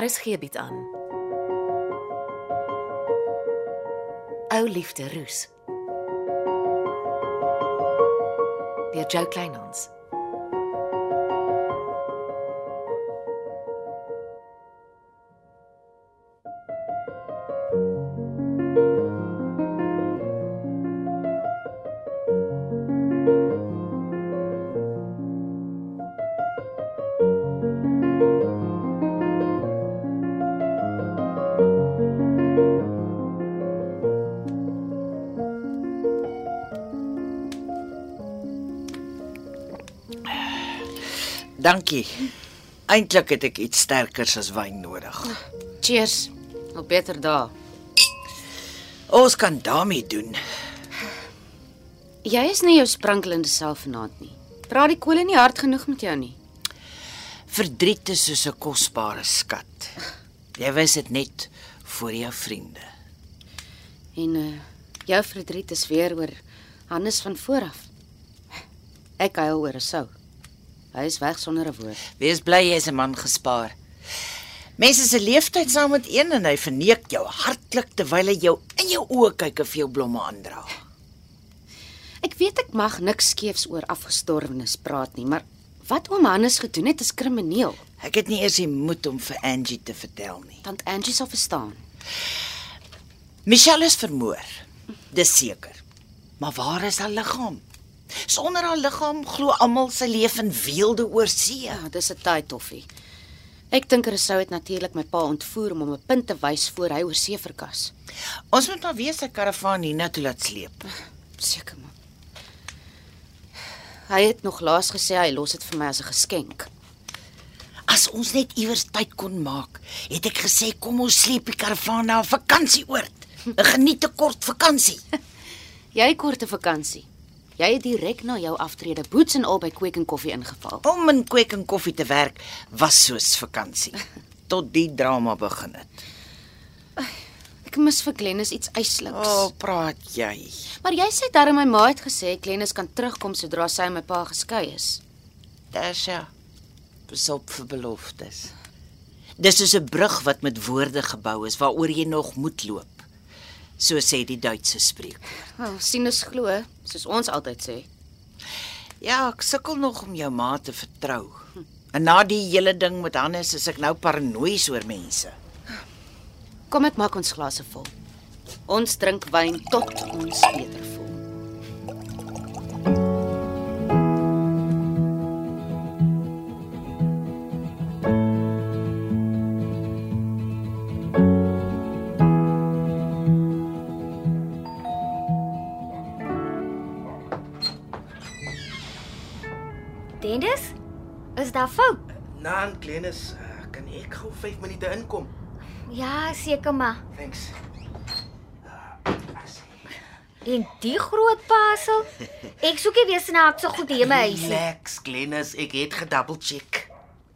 RSG bied aan. Ou liefde roes. Deur Jo Kleinhans. Dankie. Eintlik het ek iets sterkers as wyn nodig. Cheers. Op beter dae. Ons kan daarmee doen. Jy is nie jou sprankelende self vanaand nie. Praat die kole nie hard genoeg met jou nie. Verdriet is soos 'n kosbare skat. Jy wys dit net vir jou vriende. En uh jou verdriet is weer oor Hannes van vooraf. Ek huil oor 'n sou. Hy is weg sonder 'n woord. Wees bly jy's 'n man gespaar. Mense se leeftyd saam met een en hy verneek jou hartlik terwyl hy jou in jou oë kyk en vir jou blomme aandra. Ek weet ek mag niks skeefs oor afgestorwenes praat nie, maar wat oom Hannes gedoen het is krimineel. Ek het nie eers die moed om vir Angie te vertel nie. Want Angie sal verstaan. Michelle is vermoor. Dis seker. Maar waar is haar liggaam? Sonder haar liggaam glo almal sy leef in weelde oor see. Ja, dis 'n taai toffie. Ek dink Rousseau het natuurlik my pa ontvoer om hom 'n punt te wys voor hy oor see verkas. Ons moet maar weer sy karavaan hiernatoe laat sleep. Seker maar. Hy het nog laas gesê hy los dit vir my as 'n geskenk. As ons net iewers tyd kon maak, het ek gesê kom ons sleep die karavaan na 'n vakansieoord. 'n Geniet 'n kort vakansie. Jy kort 'n vakansie. Jy het direk na jou aftrede boots en al by Kweek en Koffie ingeval. Om in kweek en koffie te werk was soos vakansie tot die drama begin het. Ek mis vir Glennis iets eisliks. O, oh, praat jy. Maar jy sê darem my ma het gesê Glennis kan terugkom sodra sy en my pa geskei is. Dis ja. Besop vir beloftes. Dis soos 'n brug wat met woorde gebou is waaroor jy nog moet loop. So sê die Duitse spreek. Wel, oh, sien ons glo, soos ons altyd sê. Ja, ek sukkel nog om jou ma te vertrou. En na die hele ding met Hannes is ek nou paranoïes oor mense. Kom ek maak ons glase vol. Ons drink wyn tot ons beter voel. Glenis, uh, kan ek gou 5 minute inkom? Ja, seker maar. Thanks. En die groot pasel? Ek soek nie weer snaakse goed hier in my huis nie. Relax, Glenis, ek het gedouble check.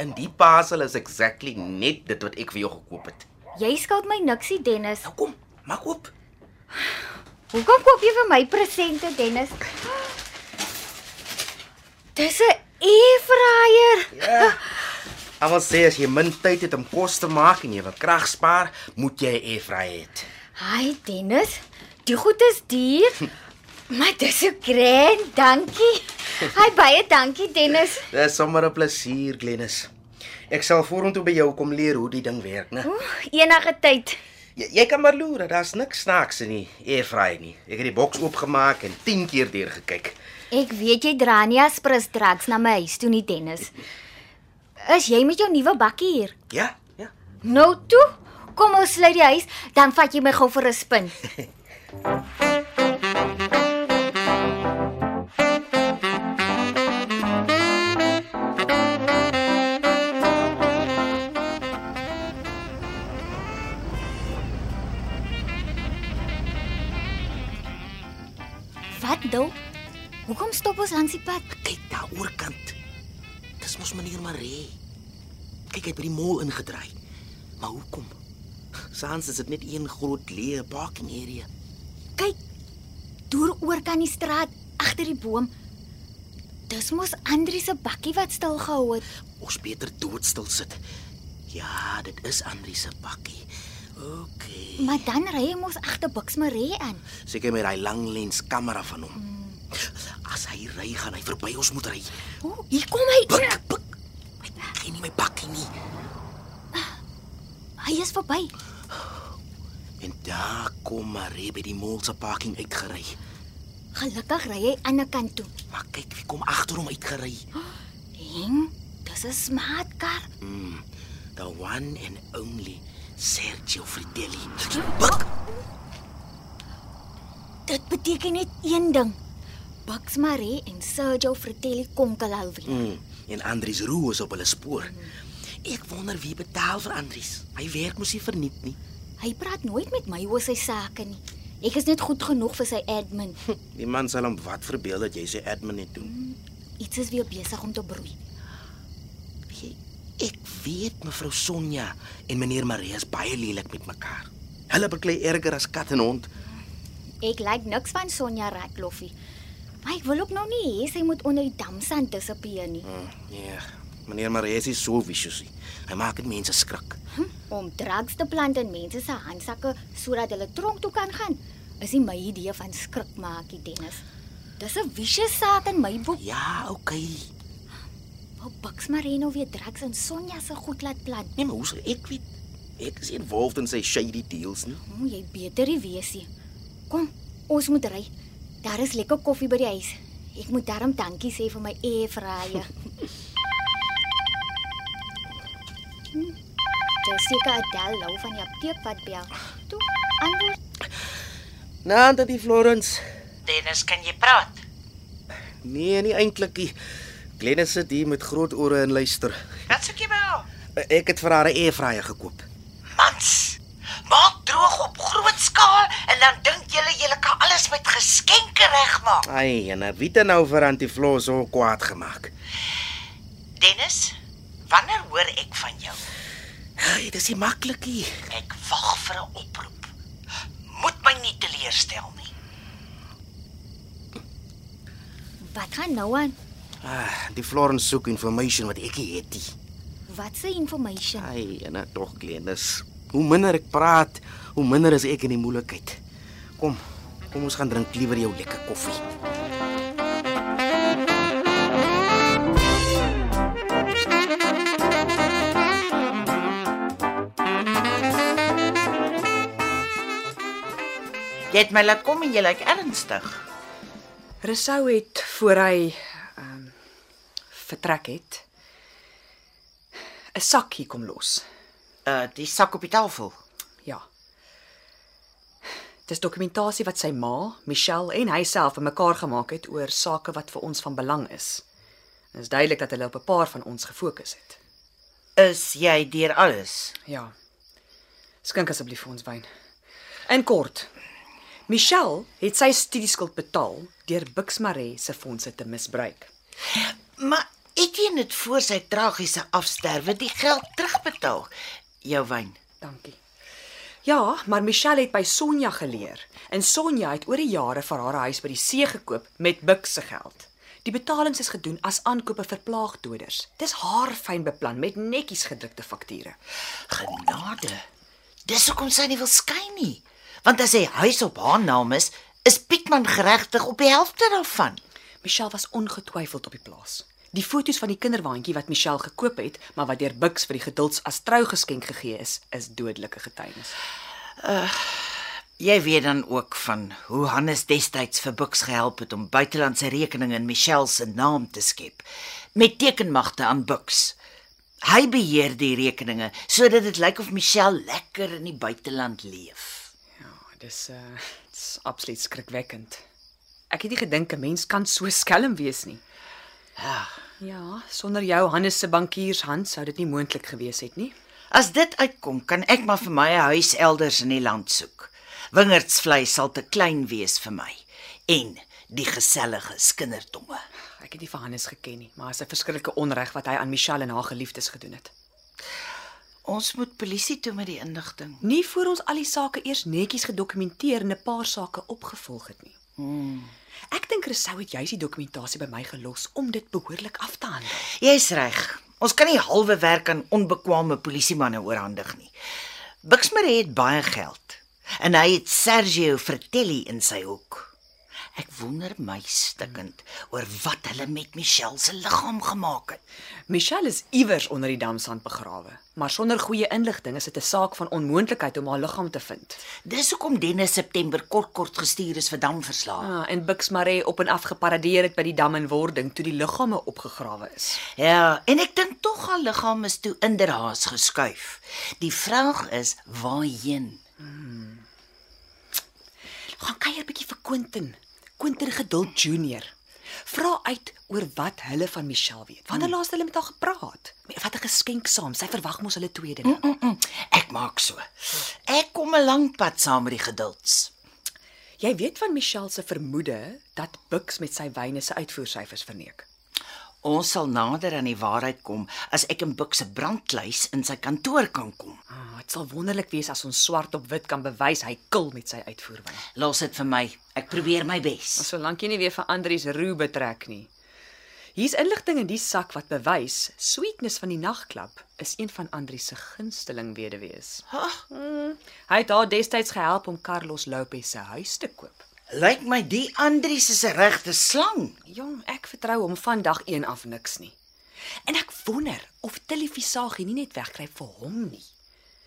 In die parcel is exactly net dit wat ek vir jou gekoop het. Jy skuld my niksie, Dennis. Nou kom, maak oop. Hoekom koop jy vir my presente, Dennis? Dis 'n airfryer. Almal sê as jy min tyd het om kos te maak en jy wil krag spaar, moet jy 'n airfryer hê. Hi, Dennis. Die goed is duur. Maar dis so grand, dankie. Hi baie dankie, Dennis. Dis sommer 'n plesier, Glenis. Ek sal vorentoe by jou kom leer hoe die ding werk, né? Enige tyd. Jy, jy kan maar loer, daar's niks snaaks in die airfryer nie. Ek het die boks oopgemaak en 10 keer deur gekyk. Ek weet jy dra nie aspres drugs na my huis toe nie, Dennis. Is jy met jou nuwe bakkie hier? Ja, ja. Nou toe. Kom ons sluit die huis, dan vat jy my gou vir 'n spin. Wat nou? Hoekom stop ons langs die pad? Kyk daar oorkant. Dis mos meneer Maree. Kyk hy het by die mall ingedraai. Maar hoekom? Saans is dit net een groot leë parking area. Kyk. Deur oor kan die straat agter die boom. Dis mos Andri se bakkie wat stil gehou het. Ons beter doodstil sit. Ja, dit is Andri se bakkie. OK. Maar dan ry hy mos agter Bux Marie aan. Seker met daai lang lens kamera van hom. As hy ry, gaan hy verby ons moet ry. O, hier kom hy. Pik, pik. Hy ken nie my bakkie nie. Hy is verby. En daar kom Marie by die mall se parking uitgery. Gelukkig ry hy aan die kant toe. Maar kyk wie kom agter hom uitgery. En dis 'n smart kar. Mm, the one and only Sergio Fritelli. Buk. Dit beteken net een ding. Bux Marie en Sergio Fratelli konkel alweer. Mm, en Andries Roo is op hulle spoor. Ek wonder wie betaal vir Andries. Hy werk mos nie verniet nie. Hy praat nooit met my oor sy sake nie. Ek is net goed genoeg vir sy admin. Die man sal hom wat verbeel dat jy sy admin net doen. Iets is weer besig om te broei. Jy, ek weet mevrou Sonja en meneer Marie is baie lelik met mekaar. Hulle beklei erger as kat en hond. Ek like niks van Sonja Ratloffie. Maar ek wil ook nou nie hê sy moet onder die damsand disappear nie. Mm, ja, meneer Marie is so vicious. Hy maak dit mense skrik. Hm, om drugs te plant in mense se handsakke sodat hulle tronk toe kan gaan. Is nie my idee van skrikmaakie, Dennis. Dis 'n vicious saak in my boek. Ja, okay. Wou Bux Marino weer drugs in Sonja se goed laat plant. Nee, maar hoe sal ek weet? Ek is involved in sy shady deals nie. Hm, jy beter nie wees nie. Kom, ons moet ry. Daar is lekker koffie by die huis. Ek moet daarom dankie sê vir my airfryer. Hm, Dis seker Adel Lou van die apteek wat bel. Toe, antwoord. Nou, dat die Florence. Dennis, kan jy praat? Nee, nie eintlik nie. Glennis sit hier met groot ore en luister. Wat soek jy by haar? Ek het vir haar 'n airfryer gekoop. Mans. Maak droog op groot skaal en dan dink julle julle alles met geskenke regmaak. Ai, en wie het nou vir Antiflo so kwaad gemaak? Dennis, wanneer hoor ek van jou? Ai, dis nie maklik nie. Ek wag vir 'n oproep. Moet my nie teleurstel nie. Wat gaan nou aan? Ah, die Florence soek information wat ek nie het nie. Wat se information? Ai, en nou tog Glennis. Hoe minder ek praat, hoe minder is ek in die moeilikheid. Kom, kom ons gaan drink liewer jou lekker koffie. Jy het my laat kom en jy lyk ernstig. Resou het voor hy ehm um, vertrek het 'n sakkie kom los. Uh die sak op die tafel. Ja. Dis dokumentasie wat sy ma, Michelle en hy self bymekaar gemaak het oor sake wat vir ons van belang is. Dit is duidelik dat hulle op 'n paar van ons gefokus het. Is jy deur alles? Ja. Skink asseblief vir ons wyn. In kort. Michelle het sy studieskuld betaal deur Bixmare se fondse te misbruik. Maar het jy net voor sy tragiese afsterwe die geld terugbetaal? Jou wyn. Dankie. Ja, maar Michelle het by Sonja geleer en Sonja het oor die jare vir haar huis by die see gekoop met Bux se geld. Die betalings is gedoen as aankope vir plaagdoders. Dis haar fyn beplan met netjies gedrukte fakture. Genade. Dis hoekom sy nie wil skyn nie. Want as hy huis op haar naam is, is Pietman geregtig op die helfte daarvan. Michelle was ongetwyfeld op die plaas. Die foto's van die kinderwaandjie wat Michelle gekoop het, maar wat deur Bux vir die gedulds as trougeskenk gegee is, is dodelike getuienis. Jy weet dan ook van hoe Hannes destyds vir Bux gehelp het om buitelandse rekeninge in Michelle se naam te skep met tekenmagte aan Bux. Hy beheer die rekeninge sodat dit lyk of Michelle lekker in die buiteland leef. Ja, dis uh dis absoluut skrikwekkend. Ek het nie gedink 'n mens kan so skelm wees nie. Ja, Ja, sonder jou Hannes se bankiershand sou dit nie moontlik gewees het nie. As dit uitkom, kan ek maar vir my 'n huis elders in die land soek. Wingerdsvlei sal te klein wees vir my en die gesellige skinderdomme. Ek het nie vir Hannes geken nie, maar is 'n verskriklike onreg wat hy aan Michelle en haar geliefdes gedoen het. Ons moet polisie toe met die inligting. Nie voor ons al die sake eers netjies gedokumenteer en 'n paar sake opgevolg het nie. Hmm. Ek dink Resou het juis die dokumentasie by my gelos om dit behoorlik af te handel. Jy's reg. Ons kan nie halwe werk aan onbekwame polisiemanne oorhandig nie. Buxmere het baie geld en hy het Sergio Fratelli in sy hoek. Ek wonder my stikkend oor wat hulle met Michelle se liggaam gemaak het. Michelle is iewers onder die damsand begrawe, maar sonder goeie inligting is dit 'n saak van onmoontlikheid om haar liggaam te vind. Dis hoekom Dennis September kort kort gestuur is vir damverslae. Ah, en Buxmare op en af geparadeer het by die dam in Wording toe die liggame opgegrawe is. Ja, en ek dink tog haar liggaam is toe in Derhaas geskuif. Die vraag is waarheen? Gaan kuier bietjie vir Quentin. Quentin Geduld Junior. Vra uit oor wat hulle van Michelle weet. Wanneer laas het hulle met haar gepraat? Wat 'n geskenk saam. Sy verwag mos hulle tweede ding. Mm -mm, ek maak so. Ek kom 'n lang pad saam met die gedulds. Jy weet van Michelle se vermoede dat Bux met sy wyne se uitvoersyfers verneek. Ons sal nader aan die waarheid kom as ek in Buk se brandkluis in sy kantoor kan kom. Ah, dit sal wonderlik wees as ons swart op wit kan bewys hy kil met sy uitvoerwyn. Los dit vir my. Ek probeer my bes. Solank jy nie weer vir Andries Roo betrek nie. Hier's inligting in die sak wat bewys Sweetness van die nagklub is een van Andries se gunsteling weduwees. Ag, Hmm, hy het haar destyds gehelp om Carlos Lopez se huis te koop. Lyk my die Andries is 'n regte slang. Jong, ek vertrou hom van dag 1 af niks nie. En ek wonder of televisiesagie nie net wegkruip vir hom nie.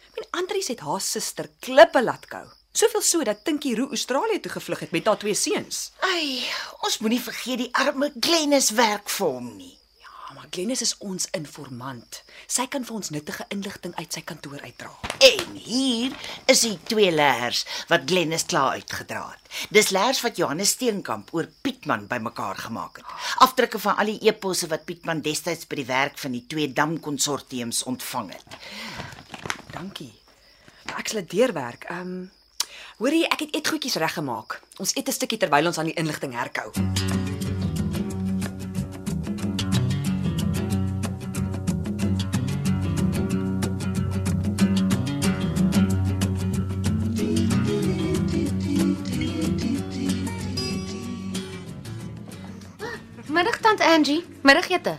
Ek meen Andries het haar suster klippe laat kou. Soveel so dat Tinkie Roo Australië toe gevlug het met haar twee seuns. Ai, ons moenie vergeet die arme Glennis werk vir hom nie. Ja, maar Glennis is ons informant. Sy kan vir ons nuttige inligting uit sy kantoor uitdra. En hier is die twee leers wat Glennis klaar uitgedra het. Dis leers wat Johannes Steenkamp oor Pietman bymekaar gemaak het. Afdrukke van al die eposse wat Pietman destyds by die werk van die twee damkonsortiums ontvang het. Dankie. Ek sal dit deurwerk. Ehm um, Hoorie, ek het eetgoedjies reggemaak. Ons eet 'n stukkie terwyl ons aan die inligting herkou. Middag tant Angie, middagete.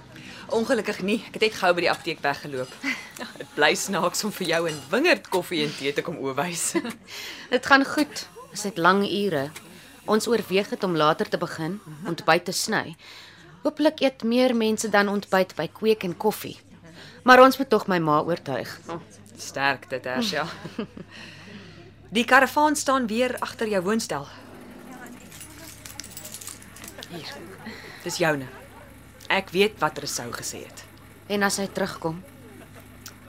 Ongelukkig nie. Ek het net gou by die apteek weggeloop. Dit bly snaaks om vir jou 'n wingerd koffie en tee te kom oorwys. Dit gaan goed. Dit is net lang ure. Ons oorweeg dit om later te begin, ontbyt te sny. Hooplik eet meer mense dan ontbyt by kweek en koffie. Maar ons moet tog my ma oortuig. Oh, sterk dit, Arsha. Die karavaan staan weer agter jou woonstel. Hier. Dis joune. Ek weet wat Resou gesê het. En as hy terugkom,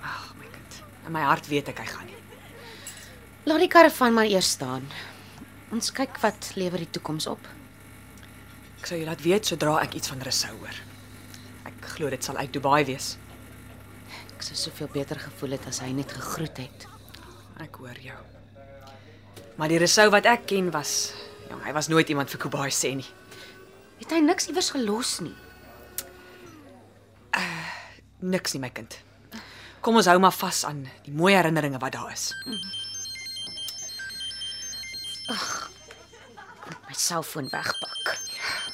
Ag, my kind. In my hart weet ek hy gaan nie. laat die karavaan maar eers staan. Ons kyk wat lewer die toekoms op. Ek sal jou laat weet sodra ek iets van Resou hoor. Ek glo dit sal uit Dubai wees. Ek sou soveel beter gevoel het as hy net gegroet het. Ek hoor jou. Maar die Resou wat ek ken was, ja, hy was nooit iemand vir Kubai sê nie. Het hy niks iewers gelos nie. Niks nie, my kind. Kom ons hou maar vas aan die mooi herinneringe wat daar is. My selfoon wegpak.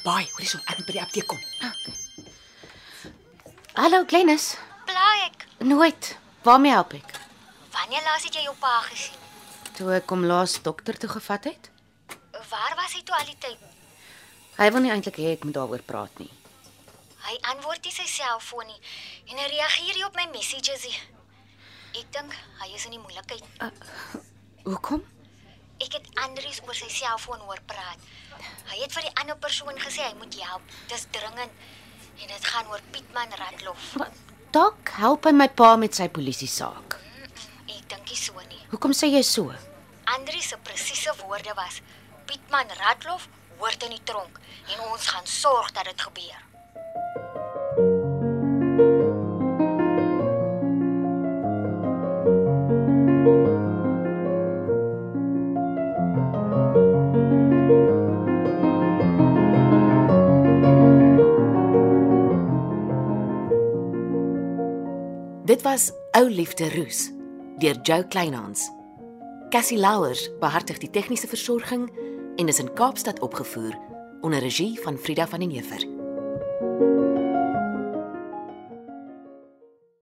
Baai, hoorie so, ek moet by die apteek kom. Hallo Glennis. Plaai ek. Nooit. Waarmee help ek? Wanneer laas het jy jou pa gesien? Toe ek hom laas dokter toe gevat het. Waar was hy toe al die tyd? Hy wil nie eintlik hê ek moet daaroor praat nie. Hy antwoord nie sy selfoon nie en hy reageer nie op my messages nie. Ek dink hy is in die moeilikheid. Hoekom? Ek het Andries oor sy selfoon hoor praat. Hy het vir die ander persoon gesê hy moet help. Dis dringend. En dit gaan oor Pietman Ratlof. Maar dalk help hy my pa met sy polisie saak. Ek dink nie so nie. Hoekom sê jy so? Andries se presiese woorde was: Pietman Ratlof hoort in die tronk en ons gaan sorg dat dit gebeur. Dit was Ou Liefde Roos deur Jo Kleinhans. Cassie Louwers behartig die tegniese versorging en is in Kaapstad opgevoer onder regie van Frida van den Heever. thank you